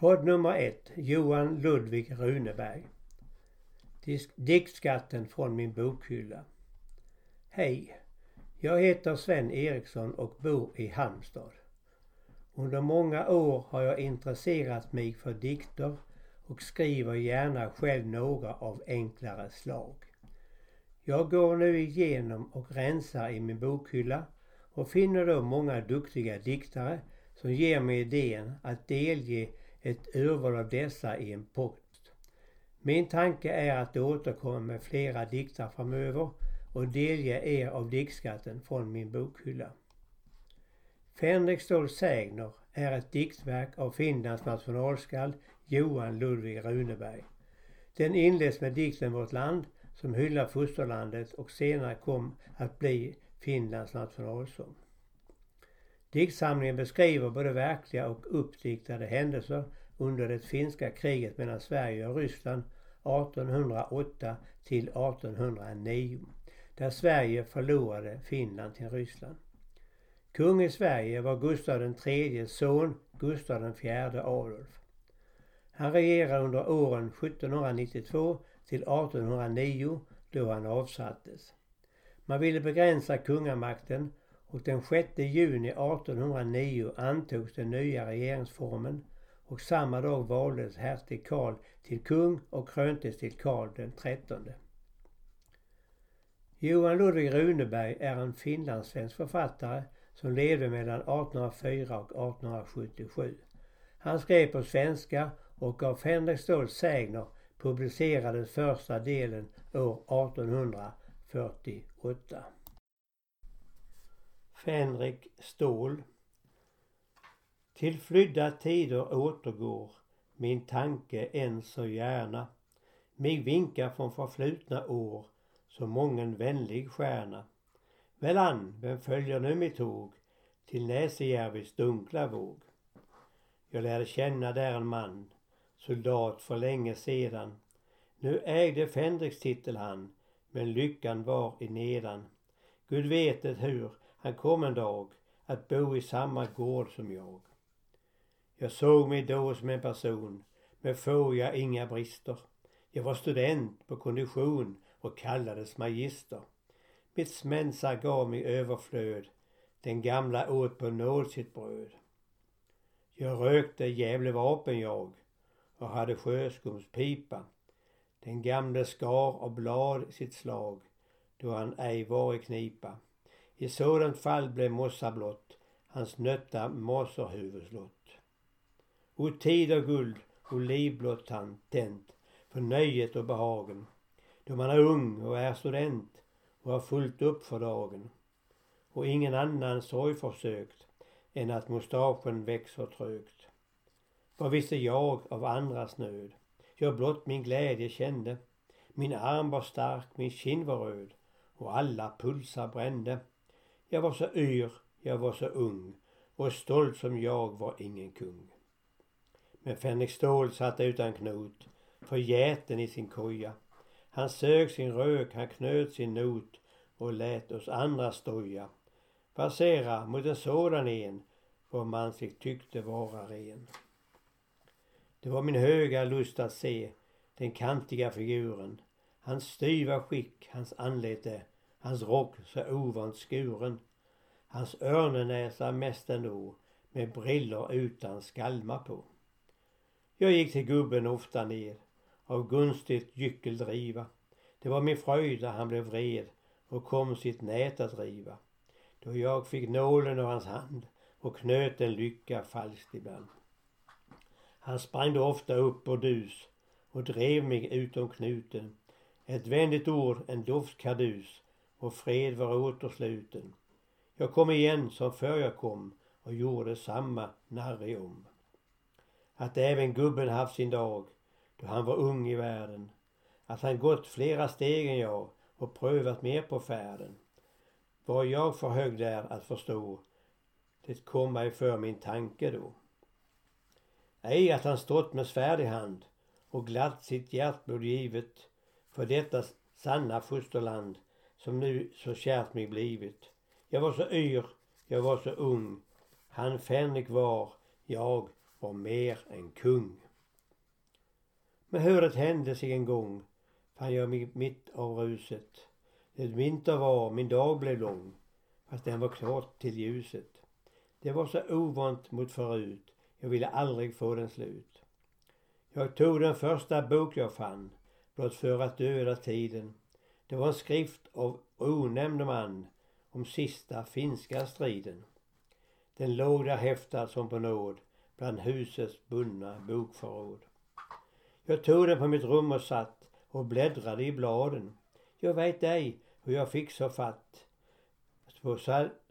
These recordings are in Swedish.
Podd nummer ett, Johan Ludvig Runeberg. Diktskatten från min bokhylla. Hej! Jag heter Sven Eriksson och bor i Halmstad. Under många år har jag intresserat mig för dikter och skriver gärna själv några av enklare slag. Jag går nu igenom och rensar i min bokhylla och finner då många duktiga diktare som ger mig idén att delge ett urval av dessa i en post. Min tanke är att återkomma med flera dikter framöver och delge er av diktskatten från min bokhylla. Fänrik Ståhl Sägner är ett diktverk av Finlands nationalskald Johan Ludvig Runeberg. Den inleds med dikten Vårt land som hyllar fosterlandet och senare kom att bli Finlands nationalsång. Diktsamlingen beskriver både verkliga och uppdiktade händelser under det finska kriget mellan Sverige och Ryssland 1808 till 1809 där Sverige förlorade Finland till Ryssland. Kung i Sverige var Gustav IIIs son Gustav IV Adolf. Han regerade under åren 1792 till 1809 då han avsattes. Man ville begränsa kungamakten och den 6 juni 1809 antogs den nya regeringsformen och samma dag valdes hertig Karl till kung och kröntes till Karl den trettonde. Johan Ludvig Runeberg är en finlandssvensk författare som levde mellan 1804 och 1877. Han skrev på svenska och av Fänrik Ståhl Sägner publicerades första delen år 1848. Fänrik Ståhl Till flydda tider återgår min tanke än så gärna mig vinkar från förflutna år som mången vänlig stjärna. Välan, vem följer nu mitt tåg till Näsejärvis dunkla våg? Jag lärde känna där en man, soldat för länge sedan. Nu ägde Fänriks titel han, men lyckan var i nedan. Gud vet det hur han kom en dag att bo i samma gård som jag. Jag såg mig då som en person med få jag inga brister. Jag var student på kondition och kallades magister. Mitt mensa gav mig överflöd. Den gamla åt på nåd sitt bröd. Jag rökte Gävle vapen jag och hade sjöskumspipa. Den gamle skar av blad sitt slag då han ej var i knipa. I sådant fall blev mossa blott hans nötta maserhuvudslott. O tid och guld och livblott han tänt för nöjet och behagen då man är ung och är student och har fullt upp för dagen och ingen annan sorg försökt än att mustaschen växer trögt. Vad visste jag av andras nöd? Jag blott min glädje kände. Min arm var stark, min kind var röd och alla pulsar brände. Jag var så yr, jag var så ung och stolt som jag var ingen kung. Men Fänrik Stål satt utan knot förgäten i sin koja han sög sin rök, han knöt sin not och lät oss andra stoja. Passera mot en sådan en, vår man sig tyckte vara ren. Det var min höga lust att se den kantiga figuren, hans styva skick, hans anlete, hans rock så ovant skuren, hans örnenäsa mest ändå med briller utan skalmar på. Jag gick till gubben ofta ner av gunstigt gyckel driva. Det var min fröjd när han blev vred och kom sitt nät att riva. Då jag fick nålen av hans hand och knöt en lycka falskt ibland. Han sprang då ofta upp och dus och drev mig utom knuten. Ett vänligt ord, en doftkardus och fred var återsluten. Jag kom igen som förr jag kom och gjorde samma narre om. Att även gubben haft sin dag då han var ung i världen. Att han gått flera steg än jag och prövat mer på färden. Var jag för hög där att förstå, det kom mig för min tanke då. Ej att han stått med svärd i hand och glatt sitt hjärtblod givet för detta sanna fosterland som nu så kärt mig blivit. Jag var så yr, jag var så ung, han fänrik var, jag var mer än kung. Men hur det hände sig en gång fann jag mig mitt av ruset. Det vinter var, min dag blev lång, fast den var klart till ljuset. Det var så ovant mot förut, jag ville aldrig få den slut. Jag tog den första bok jag fann, blott för att döda tiden. Det var en skrift av onämnd man om sista finska striden. Den låg där häftad som på nåd bland husets bundna bokförråd. Jag tog den på mitt rum och satt och bläddrade i bladen. Jag vet ej hur jag fick så fatt på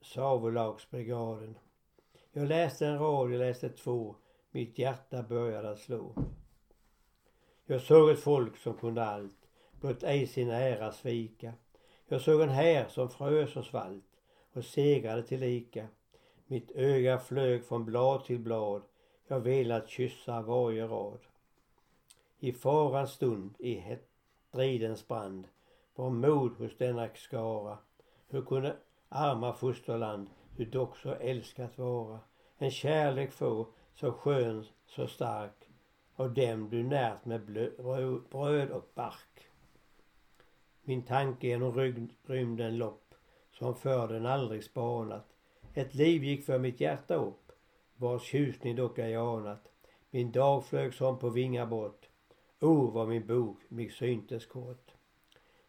Savolagsbrigaden. Jag läste en rad, jag läste två. Mitt hjärta började att slå. Jag såg ett folk som kunde allt, blott ej sin ära svika. Jag såg en här som frös och svalt och segrade tillika. Mitt öga flög från blad till blad. Jag velat kyssa varje rad. I farans stund, i stridens brand, var mod hos denna skara. Hur kunde arma fosterland du dock så älskat vara? En kärlek få, så skön, så stark, av dem du närt med bröd och bark. Min tanke genom rymden lopp, som för den aldrig spanat. Ett liv gick för mitt hjärta upp, vars tjusning dock ej anat. Min dag flög som på vingar bort. O, oh, vad min bok mig syntes kort.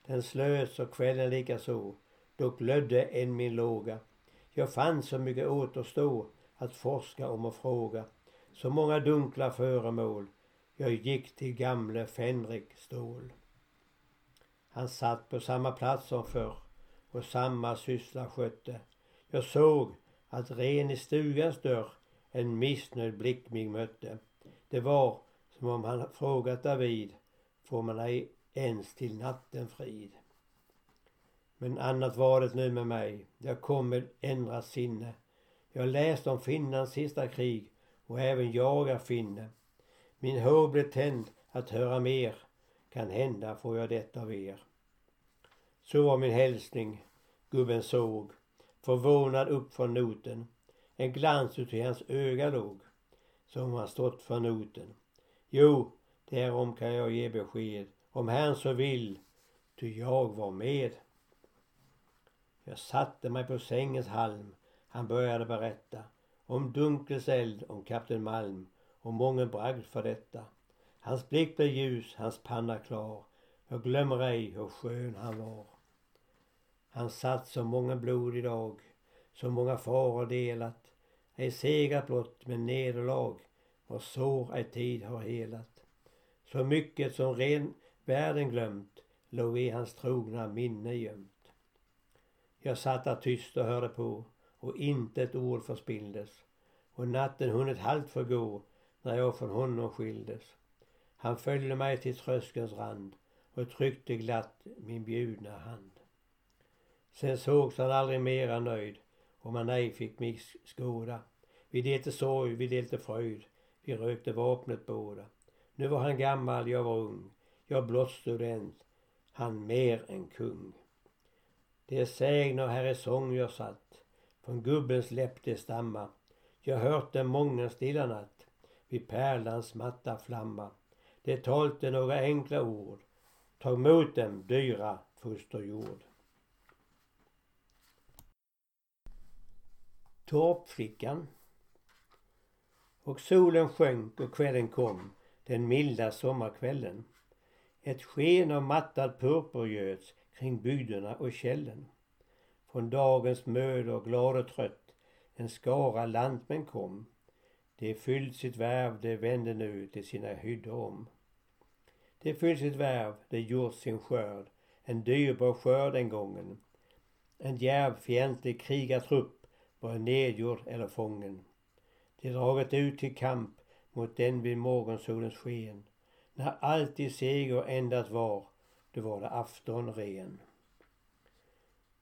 Den slöts och kvällen likaså, dock lödde än min låga. Jag fann så mycket återstå att forska om och fråga. Så många dunkla föremål. Jag gick till gamle Fänrik Stål. Han satt på samma plats som förr och samma syssla skötte. Jag såg att ren i stugans dörr en missnöjd blick mig mötte. Det var som om han frågat David, får man ej ens till natten frid? Men annat var det nu med mig, jag kom med ändrat sinne. Jag läste om Finlands sista krig och även jag är finne. Min hår blev tänd att höra mer, kan hända får jag det av er. Så var min hälsning, gubben såg, förvånad upp från noten. En glans uti hans öga låg, som han stått för noten. Jo, därom kan jag ge besked, om Herrn så vill, ty jag var med. Jag satte mig på sängens halm, han började berätta om Dunkelseld, om kapten Malm och mången bragd för detta. Hans blick blev ljus, hans panna klar. Jag glömmer ej hur skön han var. Han satt så många blod idag, så många faror delat. Ej segrat blott, men nederlag och sår ej tid har helat. Så mycket som ren världen glömt låg i hans trogna minne gömt. Jag satt där tyst och hörde på och inte ett ord förspilldes och natten hunnit halvt förgå när jag från honom skildes. Han följde mig till tröskelns rand och tryckte glatt min bjudna hand. Sen sågs han aldrig mera nöjd om han ej fick mig skåda. Vi delte sorg, vi delte fröjd. Vi rökte vapnet båda. Nu var han gammal, jag var ung. Jag blott student, han mer än kung. Det är sägner, här är sång jag satt. Från gubbens läpp det stamma. Jag hört den mången stilla natt. Vid pärlans matta flamma. Det talte några enkla ord. Tag emot dem, dyra fosterjord. Torpflickan och solen sjönk och kvällen kom, den milda sommarkvällen. Ett sken av mattad purpur göds kring bygderna och källen. Från dagens mödor glad och trött en skara lantmän kom. De fyllt sitt värv, de vände nu till sina hyddor om. De fyllt sitt värv, de gjort sin skörd, en dyrbar skörd den gången. En djärv fientlig krigartrupp var nedgjord eller fången. De dragit ut till kamp mot den vid morgonsolens sken. När allt i seger endast var, då var det afton ren.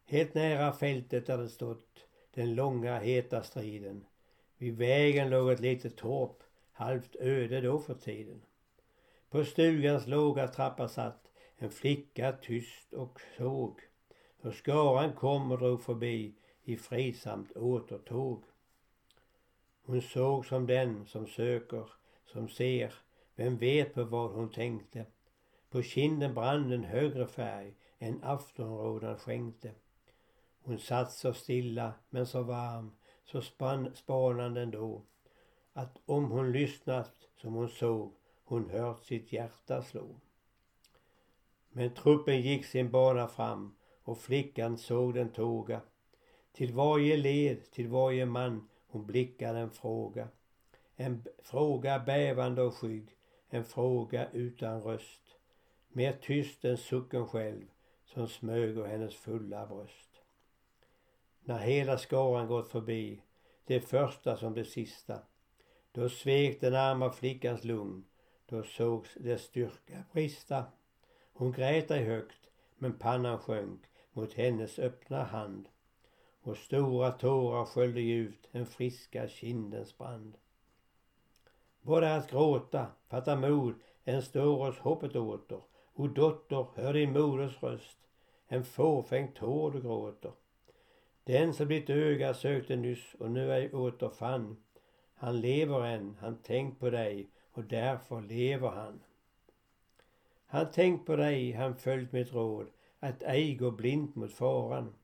Helt nära fältet där det stått den långa heta striden. Vid vägen låg ett litet torp, halvt öde då för tiden. På stugans låga trappa satt en flicka tyst och såg hur skaran kom och drog förbi i fridsamt återtåg. Hon såg som den som söker, som ser, vem vet på vad hon tänkte. På kinden brann en högre färg än aftonrådan skänkte. Hon satt så stilla men så varm, så spann, spanande ändå. Att om hon lyssnat som hon såg, hon hört sitt hjärta slå. Men truppen gick sin bana fram och flickan såg den tåga. Till varje led, till varje man hon blickade en fråga. En fråga bävande och skygg, en fråga utan röst. Mer tyst än sucken själv som smög ur hennes fulla bröst. När hela skaran gått förbi, det första som det sista, då svek den arma flickans lugn, då sågs dess styrka brista. Hon grät ej högt, men pannan sjönk mot hennes öppna hand och stora tårar sköljde ut en friska kindens brand. Vad är att gråta, fatta mod, än står oss hoppet åter. O dotter, hör din moders röst, en fåfäng tår du gråter. Den som ditt öga sökte nyss och nu ej återfann, han lever än, han tänkt på dig och därför lever han. Han tänkt på dig, han följt mitt råd, att ej gå blint mot faran.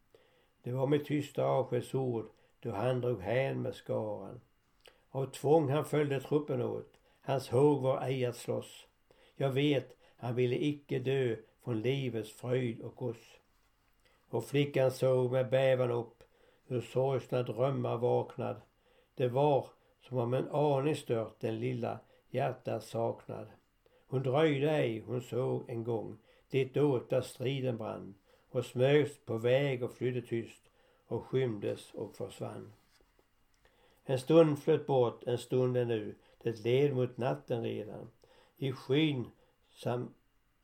Det var med tysta avskedsord då han drog hän med skaran. Av tvång han följde truppen åt, hans håg var ej att slåss. Jag vet, han ville icke dö från livets fröjd och oss. Och flickan såg med bävan upp, hur sorgsna drömmar vaknad. Det var som om en aning stört den lilla hjärtats saknad. Hon dröjde ej, hon såg en gång dit åt striden brann och smögs på väg och flydde tyst och skymdes och försvann. En stund flöt bort, en stund ännu. det led mot natten redan. I skyn sam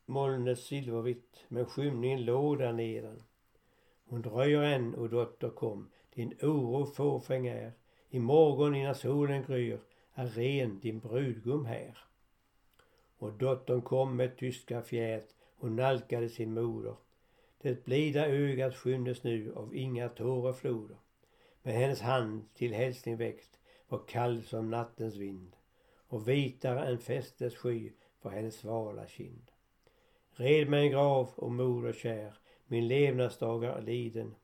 molnet silvervitt, men skymningen låg där nedan. Hon dröjer än, o dotter kom, din oro fåfäng är. I morgon innan solen gryr är ren din brudgum här. Och dottern kom med tyska fjät, hon nalkade sin moder. Det blida ögat skymdes nu av inga tårafloder. Men hennes hand till hälsning väckt var kall som nattens vind och vitare än fästes sky var hennes svala kind. Red mig en grav, och moder kär, min levnadsdagar liden.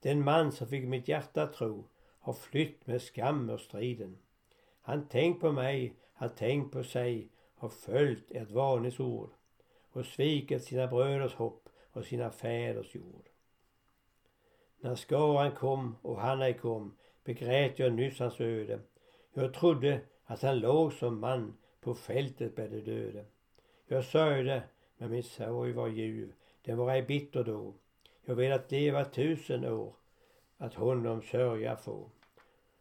Den man som fick mitt hjärta tro har flytt med skam och striden. Han tänkt på mig, han tänkt på sig, har följt ert varningsord och svikit sina bröders hopp och sina fäders jord. När skaran kom och han ej kom begrät jag nyss hans öde. Jag trodde att han låg som man på fältet bland de döde. Jag sörjde, men min sorg var ljuv, den var ej bitter då. Jag velat leva tusen år, att honom sörja få.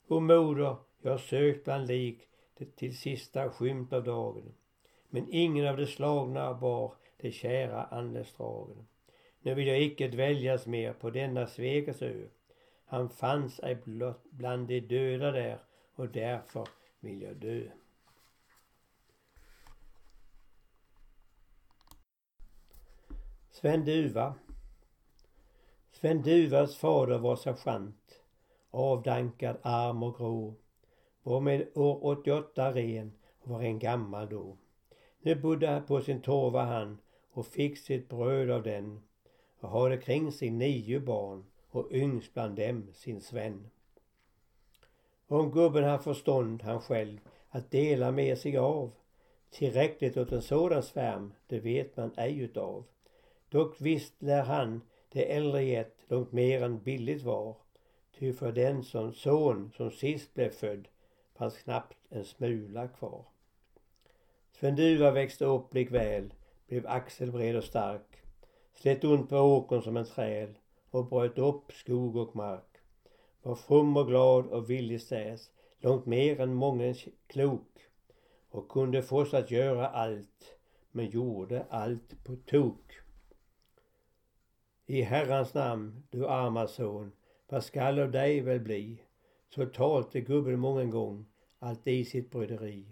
O moder, jag har sökt bland lik till sista skymt av dagen. Men ingen av de slagna bar de kära anletsdragen. Nu vill jag icke dväljas mer på denna Svegas ö. Han fanns ej blott bland de döda där och därför vill jag dö. Sven Duva Sven Duvas fader var sergeant, avdankad, arm och grå. Var med år 88 ren och var en gammal då. Nu bodde på sin torva han och fick sitt bröd av den och hade kring sig nio barn och yngst bland dem sin Sven. Om gubben har förstånd han själv att dela med sig av tillräckligt åt en sådan svärm, det vet man ej utav. Dock visst lär han det äldre gett långt mer än billigt var. Ty för den som son som sist blev född fanns knappt en smula kvar. Sven Duva växte upp likväl, blev axelbred och stark slet ont på åkern som en träl och bröt upp skog och mark. Var from och glad och villig stäs, långt mer än mången klok och kunde fås att göra allt, men gjorde allt på tok. I Herrans namn, du arma son, vad skall av dig väl bli? Så talte gubben mången gång, allt i sitt bryderi.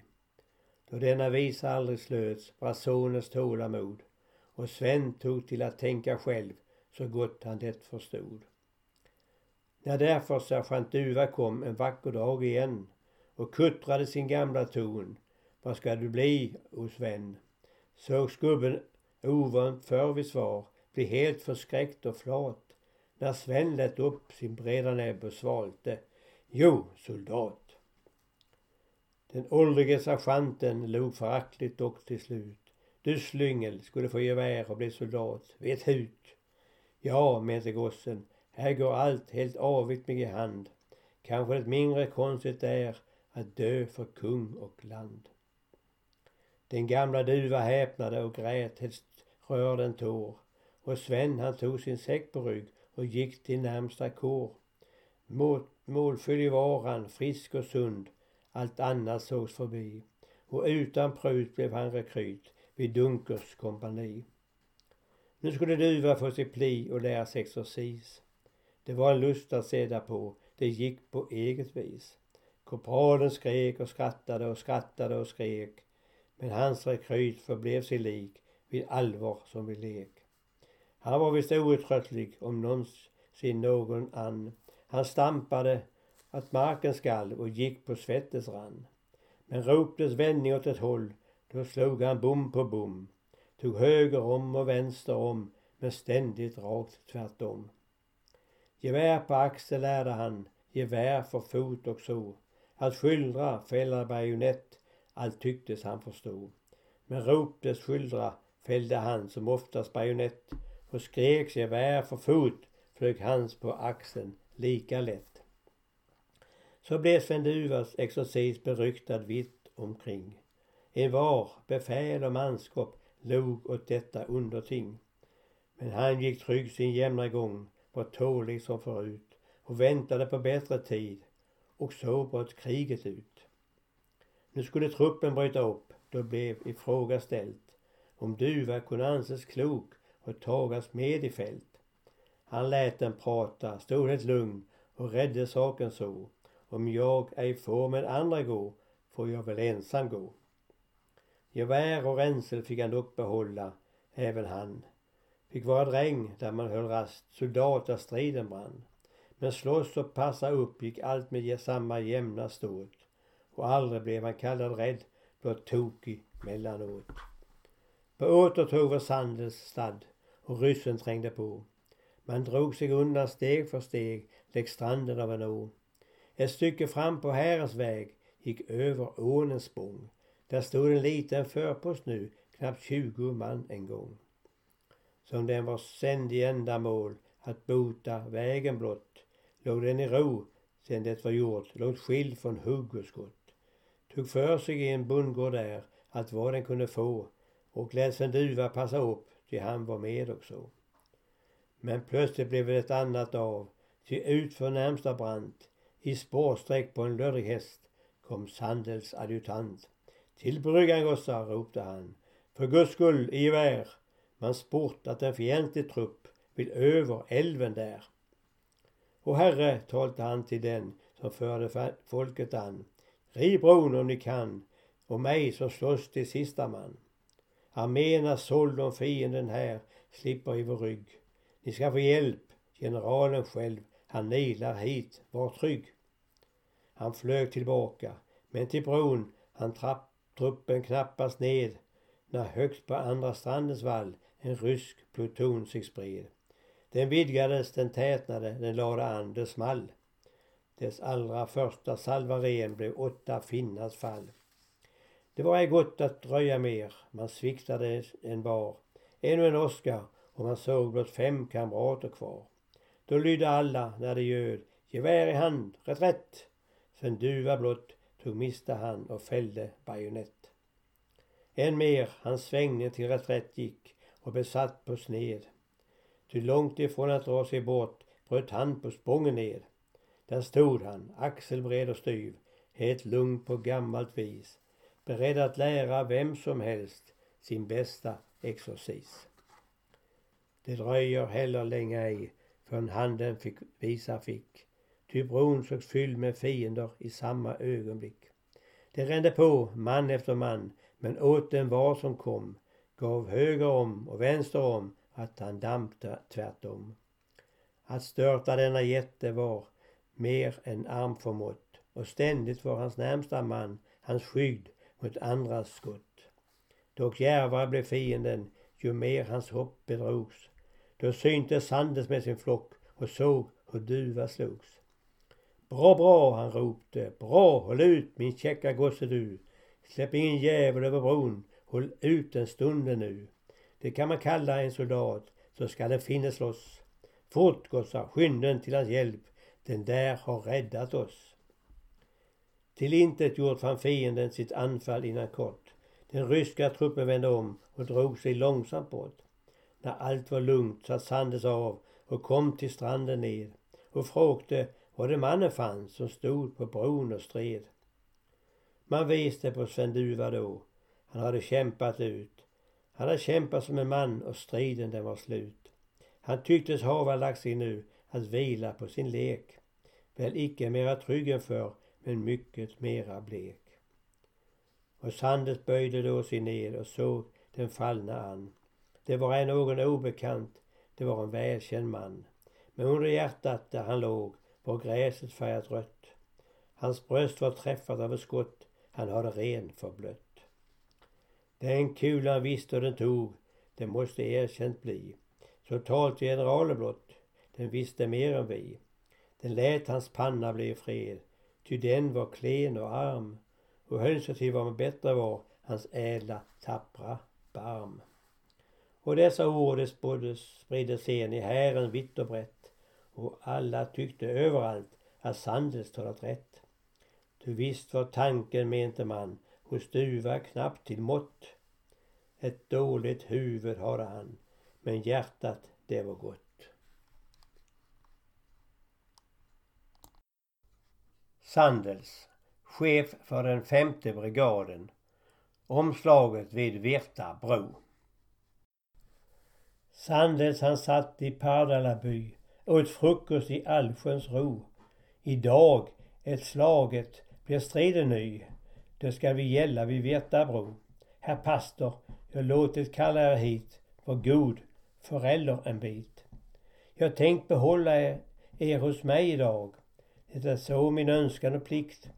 Då denna visa aldrig slöts var sonens tålamod och Sven tog till att tänka själv så gott han det förstod. När därför sergeant Duva kom en vacker dag igen och kuttrade sin gamla ton. Vad ska du bli, o Sven? Såg gubben ovant för vid svar, bli helt förskräckt och flat. När Sven lät upp sin breda näbb och svalte. Jo, soldat. Den åldrige sergeanten log föraktligt dock till slut. Du slyngel skulle få gevär och bli soldat. Vet hut. Ja, menade gossen, här går allt helt avigt mig i hand. Kanske det mindre konstigt är att dö för kung och land. Den gamla duva häpnade och grät helst rörde en tår. Och Sven han tog sin säck på rygg och gick till närmsta kår. Mål, var han, frisk och sund. Allt annat sågs förbi. Och utan prut blev han rekryt vid Dunkers kompani. Nu skulle Duva få sig pli och lära sig exercis. Det var en lust att se på. Det gick på eget vis. Korpralen skrek och skrattade och skrattade och skrek. Men hans rekryt förblev sig lik vid allvar som vid lek. Han var visst outtröttlig om någonsin någon ann. Han stampade att marken skall och gick på svettets rand. Men roptes vändning åt ett håll, då slog han bom på bom. Tog höger om och vänster om, men ständigt rakt tvärtom. Gevär på axel lärde han, gevär för fot och så. Att skildra, fälla bajonett, allt tycktes han förstå. Men roptes skildra, fällde han som oftast bajonett och skreks gevär för fot flög hans på axeln lika lätt. Så blev Sven Duvas exercis beryktad vitt omkring. En var, befäl och manskap log åt detta underting. Men han gick trygg sin jämna gång, var tålig som förut och väntade på bättre tid och så bröt kriget ut. Nu skulle truppen bryta upp, då blev ifrågaställt om Duva kunde anses klok och tagas med i fält. Han lät den prata, stod helt lugn och redde saken så. Om jag ej får med andra gå, får jag väl ensam gå. Gevär och ränsel fick han dock behålla, även han. Fick vara dräng där man höll rast, soldat där striden brann. Men slåss och passa upp gick allt med samma jämna ståt. Och aldrig blev han kallad rädd, blott tokig mellanåt. På återtåg var Sandels stad och ryssen trängde på. Man drog sig undan steg för steg längs stranden av en å. Ett stycke fram på Härens väg gick över ån en spång. Där stod en liten förpost nu, knappt tjugo man en gång. Som den var sänd i ändamål att bota vägen blott, låg den i ro sen det var gjort, långt skild från hugg och skott. Tog för sig i en bondgård där, att vad den kunde få och lät sin duva passa upp, ty han var med också. Men plötsligt blev det ett annat av, ty utför närmsta brant, i spårsträck på en lödrig häst, kom Sandels adjutant. Till bryggan gossar, ropte han. För guds skull, i gevär. Man sport att en fientlig trupp vill över älven där. Och herre, talte han till den som förde folket an. Riv bron om ni kan och mig som slåss till sista man. Arméerna såld om fienden här slipper i vår rygg. Ni ska få hjälp, generalen själv, han nilar hit, var trygg. Han flög tillbaka, men till bron han trapp truppen knappast ned när högt på andra strandens vall en rysk pluton sig spred. Den vidgades, den tätnade, den lade an, det small. Dess allra första salvaren blev åtta finnars fall. Det var ej gott att dröja mer, man sviktade en var. Ännu en åska och man såg blott fem kamrater kvar. Då lydde alla när det ljöd, gevär i hand, reträtt. Sen duva blott tog miste han och fällde bajonett. Än mer, hans svängning till reträtt gick och besatt på sned. Ty långt ifrån att dra sig bort bröt han på spången ned. Där stod han, axelbred och styv, helt lugn på gammalt vis beredd att lära vem som helst sin bästa exorcis. Det dröjer heller länge ej förrän handen fick visa fick. Ty bron sågs fylld med fiender i samma ögonblick. Det rände på, man efter man, men åt den var som kom, gav höger om och vänster om att han dampte tvärtom. Att störta denna jätte var mer än arm förmått och ständigt var hans närmsta man hans skydd mot andras skott. Dock djärvare blev fienden ju mer hans hopp bedrogs. Då syntes Sandes med sin flock och såg hur duva slogs. Bra, bra, han ropte. Bra, håll ut min käcka gosse du. Släpp ingen jävel över bron. Håll ut en stund nu. Det kan man kalla en soldat, så ska den finne slåss. Fort gossar, skynda till hans hjälp. Den där har räddat oss. Till intet gjort fann fienden sitt anfall innan kort. Den ryska truppen vände om och drog sig långsamt bort. När allt var lugnt satt Sanders av och kom till stranden ned och frågade och det mannen fanns som stod på bron och stred. Man visste på Sven Duva då. Han hade kämpat ut. Han hade kämpat som en man och striden den var slut. Han tycktes hava lagt sig nu att vila på sin lek. Väl icke mera trygg än förr, men mycket mera blek. Och Sanders böjde då sig ned och såg den fallna an. Det var ej någon obekant, det var en välkänd man. Men under hjärtat där han låg var gräset färgat rött. Hans bröst var träffat av ett skott, han hade ren förblött. Den kulan visste den tog, det måste erkänt bli. Så talte generalen blott, den visste mer än vi. Den lät hans panna bli i fred, ty den var klen och arm och höll sig till vad man bättre var, hans ädla, tappra barm. Och dessa ord spriddes sen i hären vitt och brett och alla tyckte överallt att Sandels talat rätt. Du visst var tanken mente man hos Duva knappt till mått. Ett dåligt huvud hade han, men hjärtat det var gott. Sandels, chef för den femte brigaden. Omslaget vid Virta bro. Sandels han satt i Pardalaby, åt frukost i allsköns ro. Idag, ett slaget, blir striden ny. Då ska vi gälla vid Vetabro. Herr pastor, jag låtit kalla er hit. Var god, förälder en bit. Jag tänkt behålla er, er hos mig idag. Det är så min önskan och plikt.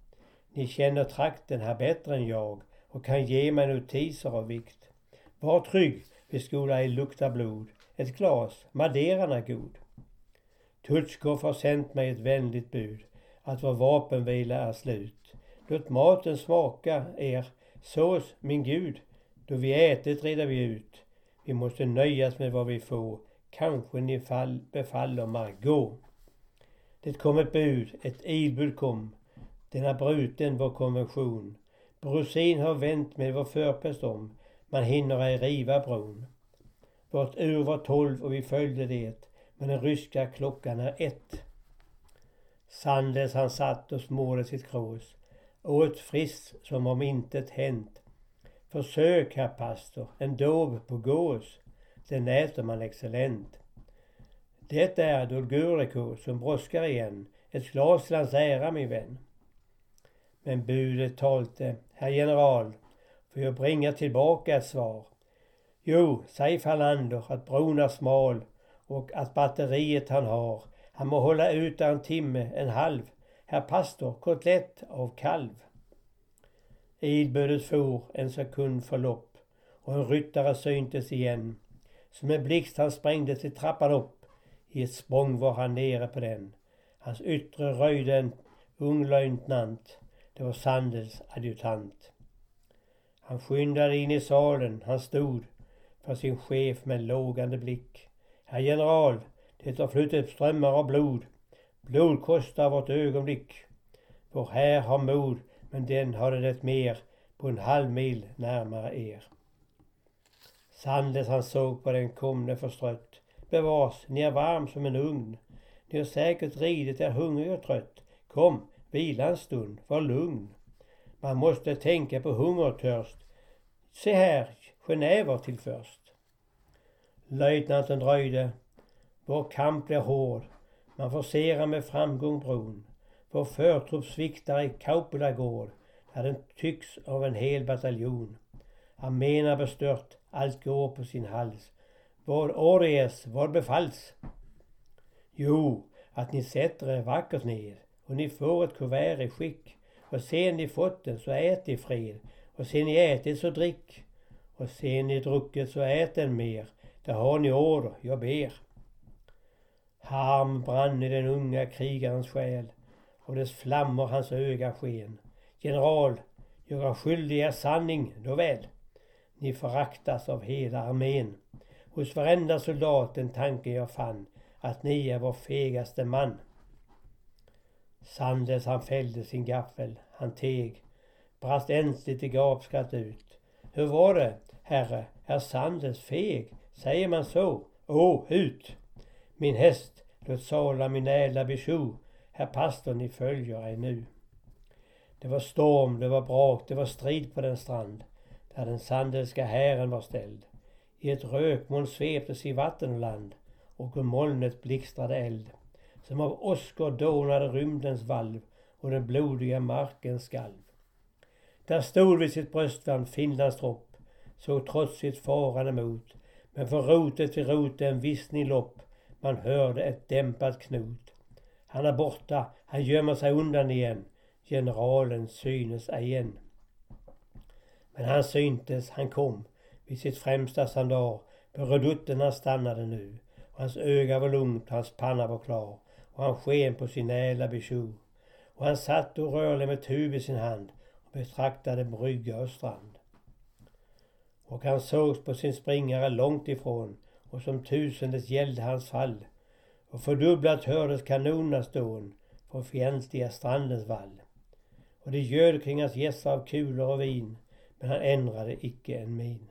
Ni känner trakten här bättre än jag och kan ge mig notiser av vikt. Var trygg, vi skola ej lukta blod. Ett glas, Madeiran är god. Tutskov har sänt mig ett vänligt bud att vår vapenvila är slut. Låt maten smaka er sås, min Gud. Då vi ätit reder vi ut. Vi måste nöjas med vad vi får. Kanske ni fall befaller Margot. Det kom ett bud, ett ilbud kom. Den har bruten vår konvention. Brosin har vänt med vår förpest om. Man hinner ej riva bron. Vårt ur var tolv och vi följde det. Men den ryska klockan är ett. Sandes han satt och smorde sitt krås. Åt friskt som om intet hänt. Försök, herr pastor, en dov på gås. Den äter man excellent. Det är Dolgurico som brådskar igen. Ett glas till hans ära min vän. Men budet talte, herr general, får jag bringa tillbaka ett svar. Jo, säg Falander att bron är smal och att batteriet han har, han må hålla ut en timme, en halv. Herr pastor, kotlett av kalv. Idbödet for en sekund förlopp och en ryttare syntes igen. Som en blixt han sprängde i trappan upp i ett språng var han nere på den. Hans yttre röjde en ung löjtnant. Det var Sandels adjutant. Han skyndade in i salen. Han stod för sin chef med lågande blick. Herr general, det har flutit strömmar av blod. Blod kostar vårt ögonblick. Vår här har mod, men den hade det mer på en halv mil närmare er. Sandes han såg på den komne förstrött bevars, ni är varm som en ugn. Ni har säkert ridit er hungrig och trött. Kom, vila en stund, var lugn. Man måste tänka på hunger och törst. Se här, genever till först. Löjtnanten dröjde. Vår kamp blir hård. Man forcerar med framgång bron. Vår förtrupp sviktar i Kaupela gård, där den tycks av en hel bataljon. Armén är bestört, allt går på sin hals. Vad Ories, vad befalls? Jo, att ni sätter er vackert ner och ni får ett kuvert i skick. Och sen ni fått det, så ät i fred. Och sen ni ätit så drick. Och sen ni druckit så ät en mer. Där har ni order, jag ber. Harm brann i den unga krigarens själ och dess flammor hans öga sken. General, göra skyldig er sanning, då väl. Ni föraktas av hela armén. Hos varenda soldat den tanken jag fann, att ni är vår fegaste man. Sandes han fällde sin gaffel, han teg, brast ängsligt i gapskratt ut. Hur var det, herre, är Sandes feg? Säger man så? å ut! Min häst, låt sala min ädla besjo, herr pastor ni följer ej nu. Det var storm, det var brak, det var strid på den strand där den sandelska hären var ställd. I ett rökmoln sveptes i vatten och land och ur molnet blixtrade eld. Som av åskor dånade rymdens valv och den blodiga marken skalv. Där stod vid sitt bröstvärn Finlands tropp, såg trotsigt faran emot. Men från rote till rote en vissning lopp, man hörde ett dämpat knot. Han är borta, han gömmer sig undan igen, generalen synes ej igen. Men han syntes, han kom, vid sitt främsta sandar. På redutten han stannade nu. Och hans öga var lugnt, hans panna var klar. Och han sken på sin ädla besjo. Och han satt och rörde med tub i sin hand och betraktade brygga och strand. Och han sågs på sin springare långt ifrån och som tusendes gällde hans fall. Och fördubblat hördes kanonernas dån på fientliga strandens vall. Och det göd kring hans gässar av kulor och vin men han ändrade icke en min.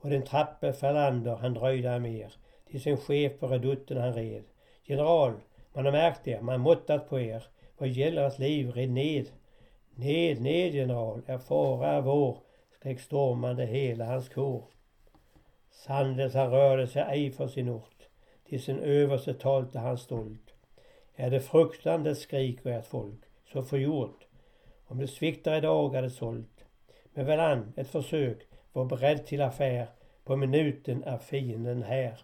Och den trappe Ferlander han dröjde mer till sin chef på redutten han red. General, man har märkt er, man måttat på er. Vad gäller ert liv, red ned. Ned, ned general, er fara är vår, skrek stormande hela hans kår. Sandes han rörde sig ej för sin ort, till sin överste talte han stolt. Är det fruktande skriker ert folk, så förgjort. Om det sviktar idag är det sålt. Men varann ett försök, var beredd till affär. På minuten är fienden här.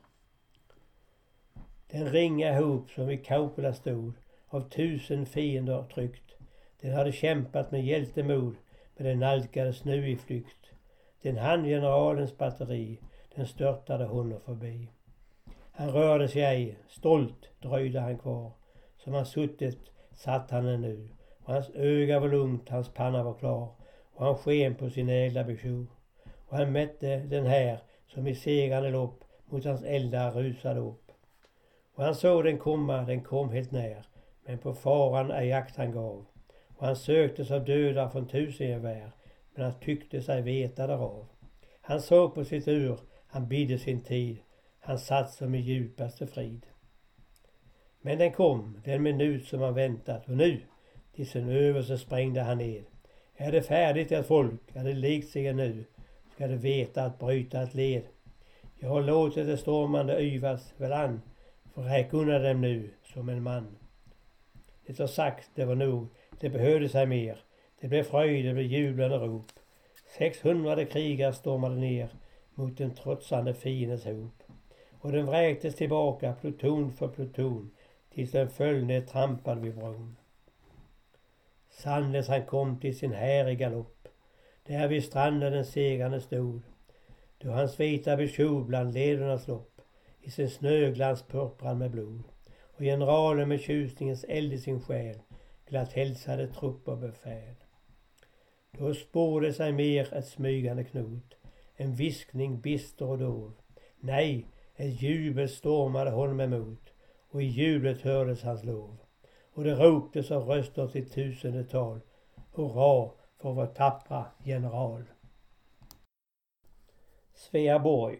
Den ringa hop som vid Kaupela stod, av tusen fiender tryckt. Den hade kämpat med hjältemod, men den nalkades nu i flykt. Den hann generalens batteri, den störtade honom förbi. Han rörde sig ej, stolt dröjde han kvar. Som han suttit satt han nu, och hans öga var lugnt, hans panna var klar och han sken på sin ädla besjo. Och han mätte den här som i segrande lopp mot hans eldar rusade upp. Och han såg den komma, den kom helt när, men på faran ej jakt han gav. Och han söktes av döda från tusen gevär, men han tyckte sig veta därav. Han såg på sitt ur, han bidde sin tid, han satt som i djupaste frid. Men den kom, den minut som han väntat, och nu, till sin överste sprängde han ned. Är det färdigt ert folk, är det likt sig nu, ska det veta att bryta ett led. Jag har låtit det stormande yvas väl an, räk undan dem nu som en man. Det har sagt, det var nog, det behövdes ej mer. Det blev fröjd, det blev jublande rop. 600 krigare stormade ner mot den trotsande fiendens hop. Och den vräktes tillbaka pluton för pluton tills den föll ner trampad vid bron. Sandles han kom till sin här i galopp. Där vid stranden den segrande stod. Då hans vita beskjov bland ledernas lopp i sin snöglans purpran med blod. Och generalen med tjusningens eld i sin själ glatt hälsade trupp och befäl. Då spårade sig mer ett smygande knot, en viskning bister och dov. Nej, ett jubel stormade honom emot och i jublet hördes hans lov och det roptes av röster till tusende tal. Hurra för vår tappra general. Sveaborg.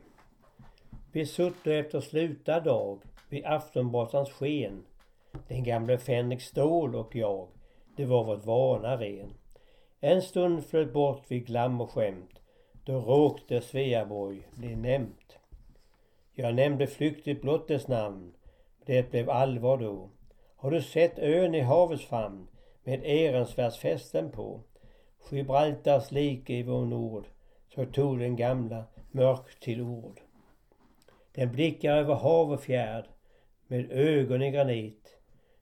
Vi sutte efter slutad dag vid aftonbrasans sken. Den gamle Fänrik Stål och jag, det var vårt vana ren. En stund flöt bort vid glam och skämt. Då råkte Sveaborg bli nämnt. Jag nämnde flyktigt blott dess namn. Det blev allvar då. Har du sett ön i havets famn med Ehrensvärdsfästen på? Gibraltars like i vår nord, så tog den gamla mörk till ord. Den blickar över hav och fjärd med ögon i granit.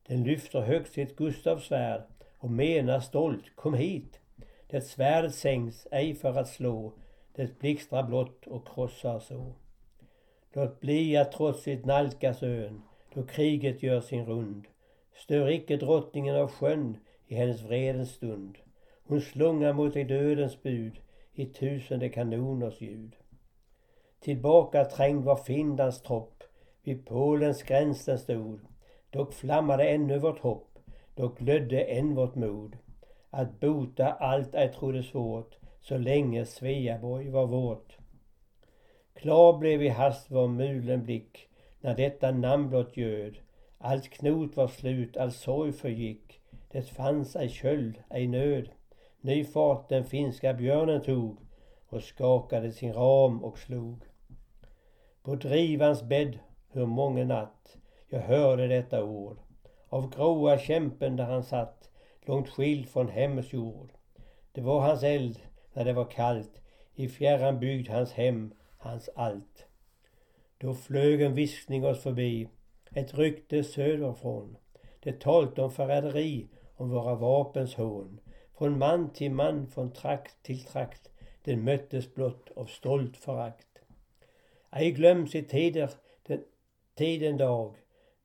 Den lyfter högt sitt Gustavsvärd och menar stolt, kom hit. Det svärdet sänks ej för att slå, det blixtrar blott och krossar så. Låt bli att trotsigt nalkas ön, då kriget gör sin rund. Stör icke drottningen av sjön i hennes vredens stund. Hon slungar mot dig dödens bud i tusende kanoners ljud. Tillbaka trängd var Finlands tropp, vid Polens gräns den stod. Dock flammade ännu vårt hopp, dock glödde än vårt mod. Att bota allt ej trodde svårt, så länge Sveaborg var vårt. Klar blev i hast vår mulen blick, när detta namn blott göd. Allt knot var slut, all sorg förgick, det fanns ej köld, ej nöd. Ny fart den finska björnen tog och skakade sin ram och slog. På drivans bädd hur många natt jag hörde detta ord av gråa kämpen där han satt långt skild från hemmets jord. Det var hans eld när det var kallt i fjärran bygd hans hem, hans allt. Då flög en viskning oss förbi, ett rykte söderifrån. Det talte om förräderi, om våra vapens hån. Från man till man, från trakt till trakt, den möttes blott av stolt förakt. Ej glöms i tider, den, tiden dag,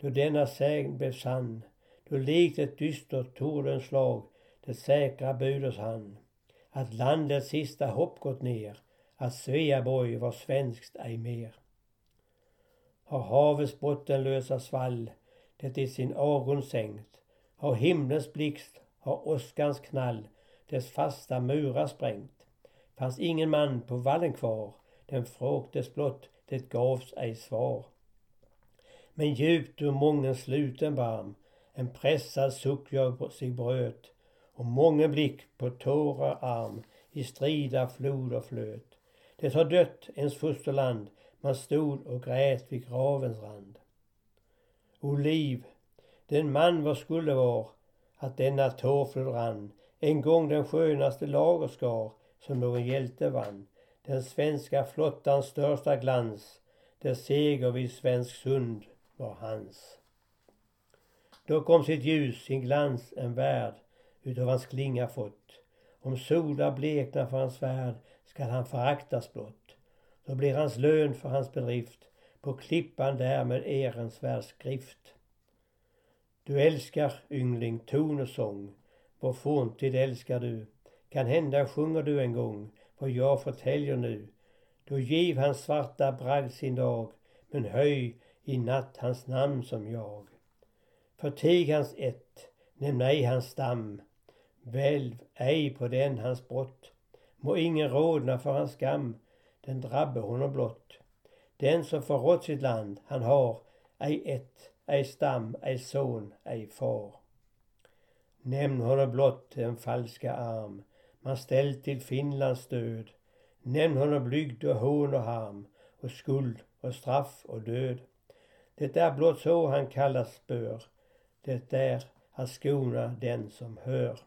då denna sägn blev sann, då likt ett dystert tordens slag det säkra buders han, att landets sista hopp gått ner, att Sveaborg var svenskt ej mer. Har havets bottenlösa svall det i sin avgrund sänkt, har himlens blixt, har åskans knall dess fasta murar sprängt. Fanns ingen man på vallen kvar, den frågtes blott, det gavs ej svar. Men djupt ur mången sluten barm en pressad suck jag sig bröt och mången blick på tårar arm i strida floder flöt. Det har dött ens fosterland, man stod och grät vid gravens rand. O liv, den man vad skulle var att denna tårflod rann en gång den skönaste lagerskar som någon hjälte vann. Den svenska flottans största glans, där seger vid Svensk sund var hans. Då kom sitt ljus, sin glans, en värld utav hans klinga fått. Om solar bleknar för hans svärd skall han föraktas blott. Då blir hans lön för hans bedrift på klippan där med Ehrensvärds skrift. Du älskar, yngling, ton och sång. Vår forntid älskar du. Kan hända sjunger du en gång vad jag förtäljer nu. Då giv hans svarta bragd sin dag, men höj i natt hans namn som jag. Förtig hans ett, nämn ej hans stam, välv ej på den hans brott. Må ingen rodna för hans skam, den drabbe honom blott. Den som förrått sitt land, han har ej ett, ej stam, ej son, ej far. Nämn honom blott den falska arm man ställt till Finlands stöd. Nämn honom blygd och hån och harm och skuld och straff och död. Det är blott så han kallas bör. Det är att skona den som hör.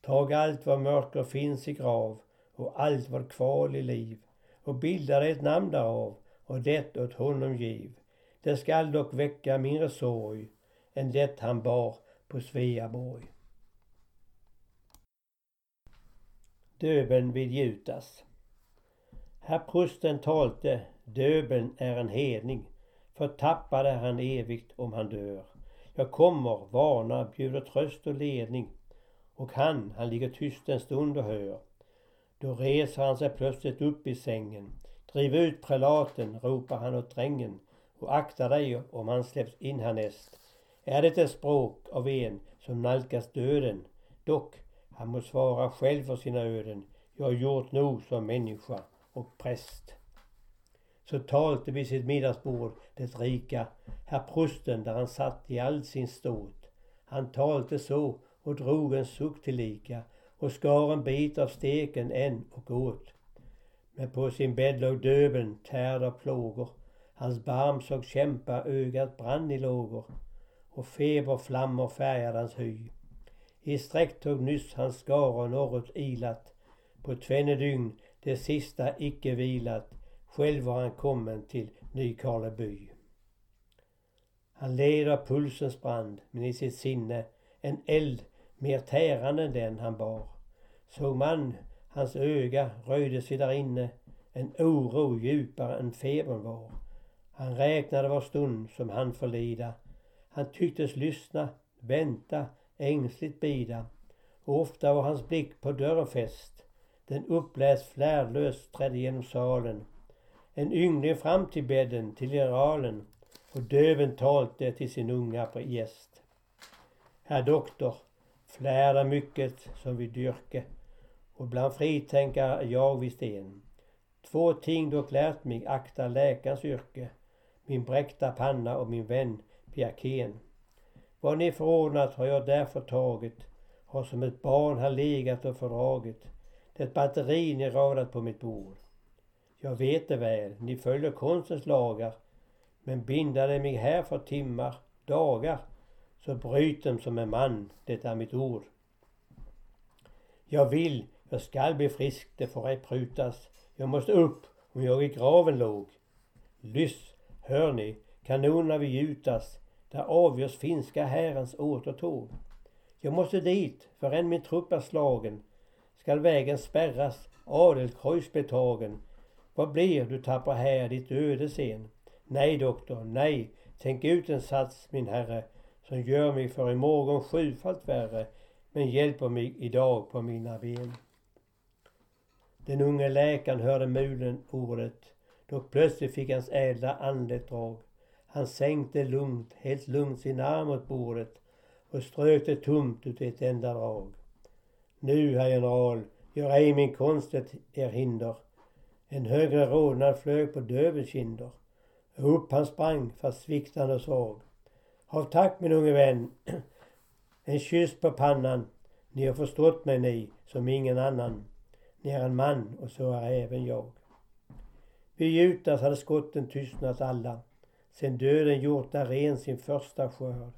Tag allt vad mörker finns i grav och allt vad kval i liv och bilda dig ett namn därav och det åt honom giv. Det skall dock väcka mindre sorg än det han bar på Sveaborg. Döben vid Jutas. Herr prosten talte, döben är en hedning, förtappad är han evigt om han dör. Jag kommer, varnar, bjuder tröst och ledning och han, han ligger tyst en stund och hör. Då reser han sig plötsligt upp i sängen. Driv ut prelaten, ropar han åt drängen och akta dig om han släpps in härnäst. Är det ett språk av en som nalkas döden? Dock, han må svara själv för sina öden. Jag har gjort nog som människa och präst. Så talte vid sitt middagsbord det rika herr prosten där han satt i all sin ståt. Han talte så och drog en suck tillika och skar en bit av steken än och åt. Men på sin bädd låg döben tärd av plågor. Hans barm såg kämpa, ögat brann i lågor och feberflammor färgade hans hy. I sträck tog nyss hans skara norrut ilat, på tvenne dygn det sista icke vilat, själv var han kommen till Nykarleby. Han led av pulsens brand, men i sitt sinne en eld mer tärande än den han bar. Såg man hans öga röjde sig där inne en oro djupare än febern var. Han räknade var stund som han förlida. Han tycktes lyssna, vänta, ängsligt bida. Och ofta var hans blick på dörren fäst. Den uppläst flärdlöst trädde genom salen. En yngling fram till bädden, till generalen och döven talte till sin unga gäst. Herr doktor, flärda mycket som vi dyrke och bland fritänkare jag visst en. Två ting dock lärt mig akta läkarens yrke, min bräckta panna och min vän Piaken. Vad ni förordnat har jag därför tagit, har som ett barn här legat och fördragit, det batteri ni radat på mitt bord. Jag vet det väl, ni följer konstens lagar, men binda det mig här för timmar, dagar, så bryt dem som en man, det är mitt ord. Jag vill, jag skall bli frisk, det får ej prutas. Jag måste upp om jag i graven låg. Lyss, hör ni, kanonerna vill gjutas, där avgörs finska härens återtåg. Jag måste dit, förrän min trupp är slagen, skall vägen spärras, Adelkreuz betagen. Vad blir, du tappar här ditt öde sen? Nej, doktor, nej, tänk ut en sats, min herre, som gör mig för imorgon sjufalt värre, men hjälper mig idag på mina ben. Den unge läkaren hörde mulen ordet, då plötsligt fick hans ädla ande drag. Han sänkte lugnt, helt lugnt sin arm mot bordet och strök det tomt ut ett enda drag. Nu, herr general, gör ej min konst er hinder. En högre rodnad flög på dövens kinder. Upp han sprang, fast sviktande och svag. Hav tack min unge vän. En kyss på pannan. Ni har förstått mig ni, som ingen annan. Ni är en man och så är även jag. Vid Jutas hade skotten tystnat alla. Sen döden gjort där ren sin första skörd.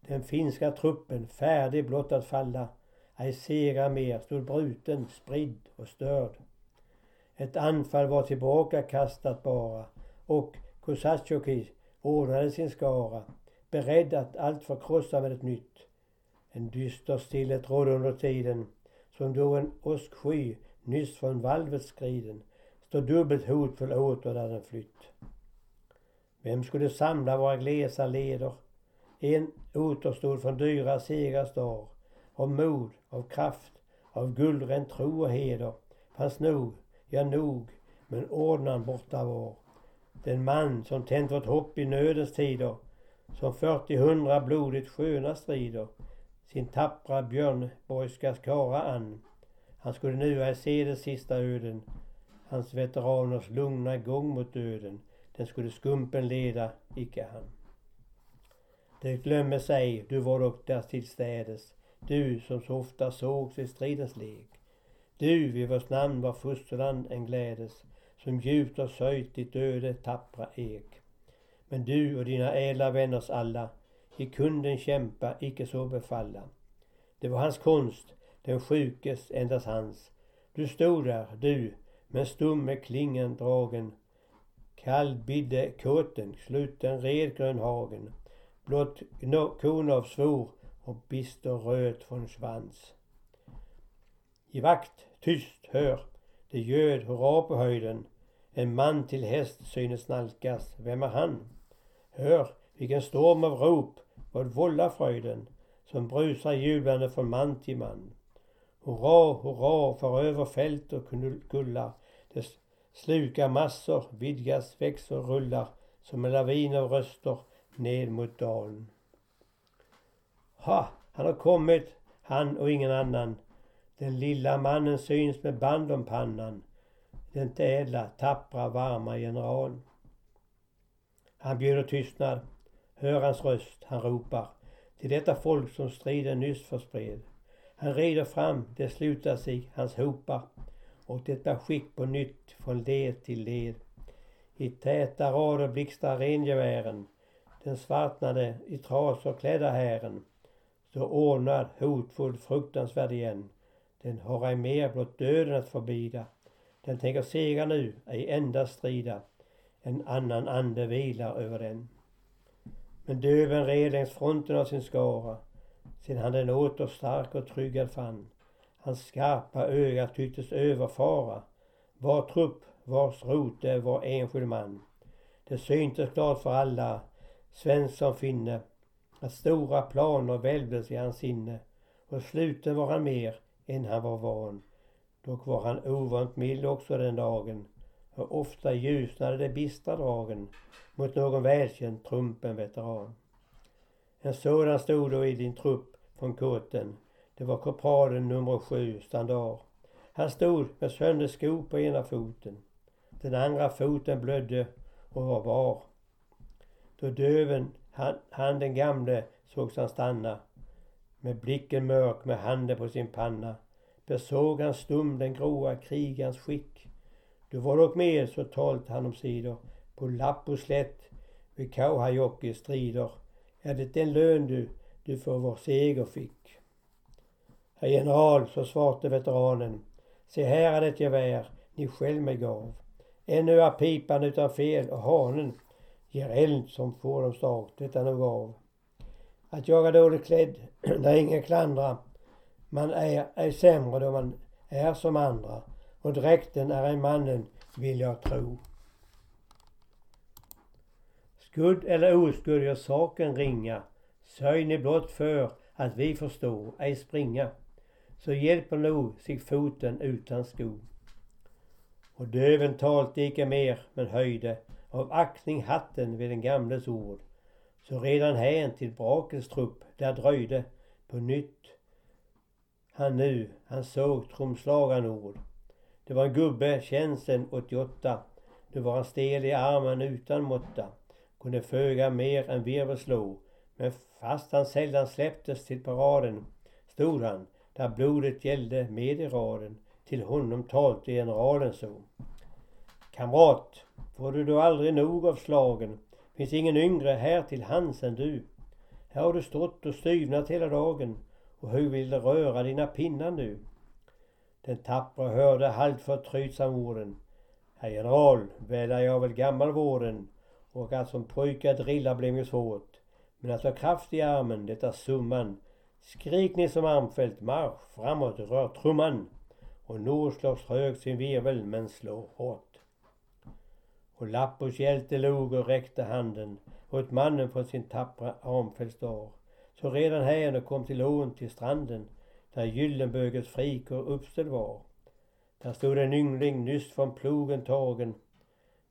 Den finska truppen, färdig blott att falla, ej segra mer, stod bruten, spridd och störd. Ett anfall var tillbaka kastat bara och Kosatjoki ordnade sin skara, beredd att allt förkrossa med ett nytt. En dyster stillhet rådde under tiden, som då en åsksky nyss från valvet skriden, stod dubbelt hotfull åter där den flytt. Vem skulle samla våra glesa leder? En återstod från dyra segrars dag. Av mod, av kraft, av guldren tro och heder fanns nog, ja nog, men ordnan borta var. Den man som tänt vårt hopp i nödens tider, som fört i hundra blodigt sköna strider, sin tappra björnborgska skara an. Han skulle nu ej se de sista öden, hans veteraners lugna gång mot döden, den skulle skumpen leda, icke han. Det glömmes ej, du var dock där tillstädes, du som så ofta sågs i stridens lek. Du vid vårt namn var fosterland en glädes, som djupt har söjt ditt öde tappra ek. Men du och dina ädla vänners alla i kunden kämpa icke så befalla. Det var hans konst, den sjukes endast hans. Du stod där, du, med stum med klingen dragen. Kall bidde kåten, sluten red hagen. Blott Konov svor och bister röt från svans. I vakt, tyst, hör, det göd hurra på höjden. En man till häst synes nalkas. Vem är han? Hör, vilken storm av rop, vad vållar fröjden, som brusar jublande från man till man. Hurra, hurra, för över fält och kullar, Det slukar massor, vidgas, växer, rullar, som en lavin av röster ned mot dalen. Ha, han har kommit, han och ingen annan. Den lilla mannen syns med band om pannan den ädla, tappra, varma general. Han bjuder tystnad. Hör hans röst, han ropar till detta folk som striden nyss förspred. Han rider fram, det slutar sig, hans hopar och det bär skick på nytt från led till led. I täta rader blixtrar rengevären, den svartnade i trasor klädda hären står ordnad, hotfull, fruktansvärd igen. Den har ej mer blott döden att förbida. Den tänker segra nu, ej endast strida. En annan ande vilar över den. Men döven red längs fronten av sin skara. Sen han den åter stark och tryggad fann. Hans skarpa öga tycktes överfara var trupp, vars rote var enskild man. Det syntes klart för alla, svensk som finne, att stora planer välvdes i hans sinne och sluten var han mer än han var van. Dock var han ovant mild också den dagen och ofta ljusnade de bistra dragen mot någon välkänd trumpen veteran. En sådan stod då i din trupp från kåten. Det var korpralen nummer sju, standard. Han stod med söndersko på ena foten. Den andra foten blödde och var bar. Då döven, han, han den gamle, sågs han stanna. Med blicken mörk med handen på sin panna besåg han stum den gråa krigarens skick. Du var dock med, så talt han om sidor, på lapp och slätt vid Kauhajoki strider. Är det den lön du, du för vår seger fick? Herr general, så svarte veteranen, se här är det gevär ni själv mig gav. Ännu är pipan utan fel och hanen ger eld som får dem start, detta nog av. Att jag är dåligt klädd, där ingen klandra. Man är ej sämre då man är som andra och dräkten är en mannen, vill jag tro. Skudd eller oskuld, gör saken ringa. Sörj ni blott för att vi förstår, ej springa. Så hjälper nog sig foten utan sko. Och döven talte icke mer, men höjde av aktning hatten vid den gamles ord. Så redan hän till Brakels trupp där dröjde på nytt han nu, han såg trumslagaren ord. Det var en gubbe, tjänsten 88. Nu var han stel i armen utan måtta. Kunde föga mer än virvel slå. Men fast han sällan släpptes till paraden stod han, där blodet gällde med i raden. Till honom talte generalen så. Kamrat, får du då aldrig nog av slagen? Finns ingen yngre här till hands än du. Här har du stått och styvnat hela dagen och hur vill du röra dina pinnar nu? Den tappra hörde halvt förtrytsam orden. Herr general, väl är jag väl gammal vården och att som pojkar drilla blev mig svårt. Men att ha kraft i armen, det är summan. Skrik ni som armfält, marsch framåt, rör trumman. Och Nord slår trögt sin virvel men slår hårt. Och Lappos hjälte log och räckte handen åt mannen från sin tappra armfältsdag. Så redan här kom till ån till stranden där Gyllenböges frikor uppställd var. Där stod en yngling nyss från plogen tagen.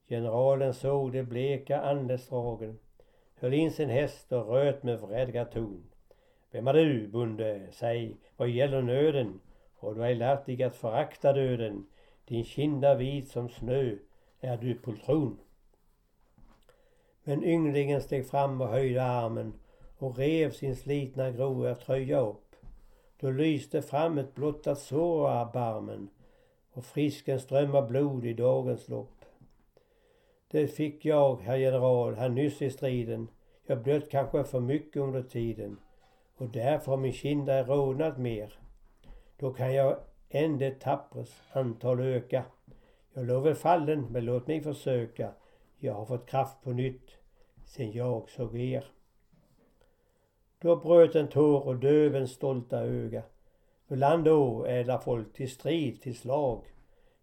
Generalen såg de bleka andesdragen höll in sin häst och röt med vredgad ton. Vem är du, bonde? Säg, vad gäller nöden? Har du ej lärt dig att förakta döden? Din kinda vit som snö, är du poltron? Men ynglingen steg fram och höjde armen och rev sin slitna grova tröja upp. Då lyste fram ett blottat sår av barmen och frisken strömmar blod i dagens lopp. Det fick jag, herr general, här nyss i striden. Jag blöt kanske för mycket under tiden och därför har min kinda rodnat mer. Då kan jag än det tappres antal öka. Jag låg väl fallen, men låt mig försöka. Jag har fått kraft på nytt sen jag såg er. Då bröt en tår och dövens stolta öga. Ibland då, ädla folk, till strid, till slag.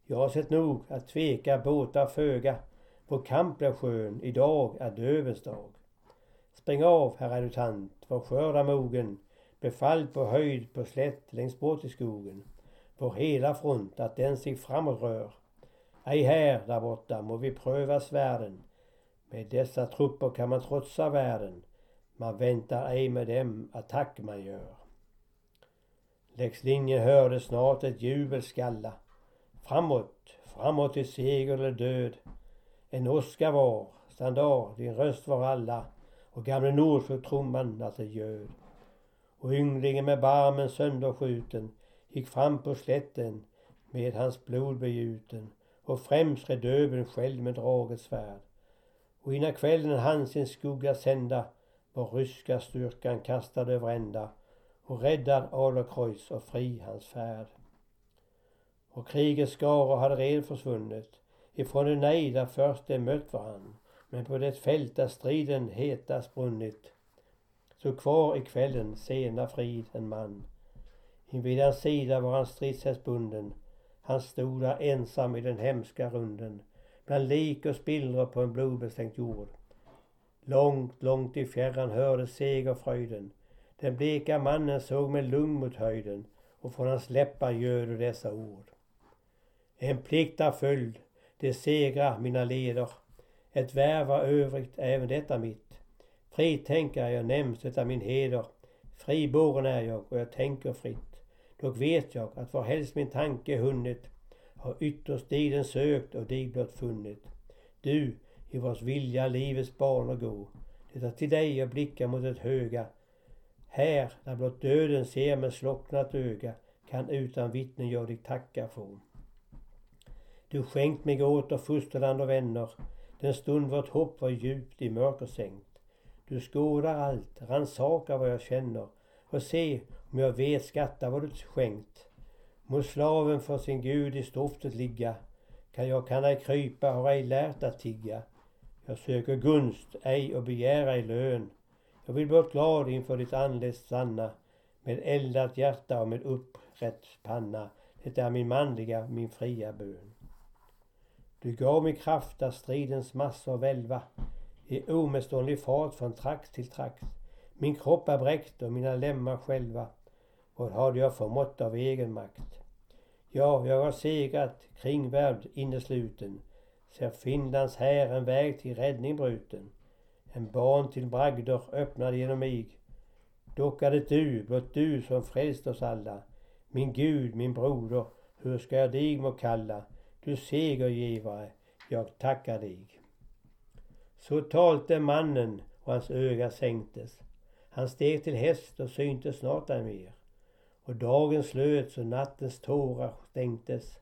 Jag har sett nog att tveka båtar föga. På skön idag är dövens dag. Spring av, herr adjutant, vår skörda mogen. Befall på höjd, på slätt, längst bort i skogen. På hela front, att den sig framåt rör. Ej här, där borta, må vi pröva svärden. Med dessa trupper kan man trotsa världen. Man väntar ej med dem attack man gör. Längs linjen hörde snart ett jubel skalla. Framåt, framåt till seger eller död. En åska var, standard, din röst var alla och gamle Nordsjö trumman att det ljöd. Och ynglingen med barmen sönderskjuten gick fram på slätten med hans blod begjuten och främst red döven själv med draget svärd. Och innan kvällen hann sin skugga sända var ryska styrkan kastad över ända och räddad Adlercreutz och fri hans färd. Och krigets skaror hade redan försvunnit ifrån det nej där först de mött varann Men på det fält där striden hetast brunnit stod kvar i kvällen sena frid en man. Invid hans sida var han stridshäst bunden. Han stod där ensam i den hemska runden bland lik och spillror på en blodbestänkt jord. Långt, långt i fjärran hördes segerfröjden. Den bleka mannen såg med lugn mot höjden och från hans läppar ljöd dessa ord. En plikt är följd, det segrar mina leder. Ett värv var övrigt även detta mitt. Fritänkare jag nämns, detta min heder. Friboren är jag och jag tänker fritt. Dock vet jag att varhelst min tanke hunnit har ytterst dig den sökt och dig blott funnit. Du, i vars vilja livets banor gå. Det är till dig jag blickar mot det höga. Här, där blott döden ser med slocknat öga, kan utan vittnen jag dig tacka få. Du skänkt mig åter fosterland och vänner, den stund vårt hopp var djupt i mörker sänkt. Du skådar allt, rannsakar vad jag känner och se om jag vet skatta vad du skänkt. Må slaven för sin gud i stoftet ligga, kan jag kan ej krypa, har ej lärt att tigga. Jag söker gunst, ej och begär ej lön. Jag vill blott glad inför ditt anlets sanna, med eldat hjärta och med upprätt panna. Det är min manliga, min fria bön. Du gav mig kraft att stridens massor välva i omeståndlig fart från trakt till trakt. Min kropp är bräckt och mina lemmar själva. Vad hade jag förmått av egen makt? Ja, jag har segrat, kringvärvd innesluten. Ser Finlands här en väg till räddning bruten. En ban till bragder öppnad genom mig. Dock är det du, blott du som frälst oss alla. Min Gud, min broder, hur ska jag dig må kalla? Du segergivare, jag tackar dig. Så talte mannen och hans öga sänktes. Han steg till häst och syntes snart ej mer. Och dagen slöts och nattens tårar stänktes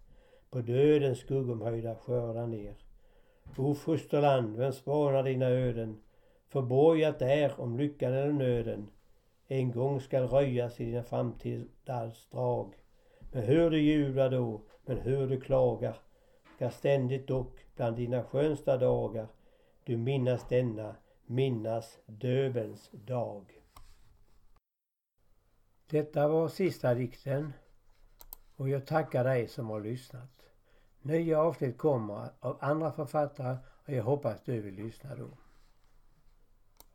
på dödens skuggomhöjda skördar ner. O fosterland, vem spanar dina öden? Förborgat är om lyckan eller nöden en gång skall röjas i dina framtidars drag. Men hur du jublar då, men hur du klagar ska ständigt dock bland dina skönsta dagar du minnas denna, minnas döbelns dag. Detta var sista dikten och jag tackar dig som har lyssnat. Nya avsnitt kommer av andra författare och jag hoppas du vill lyssna då.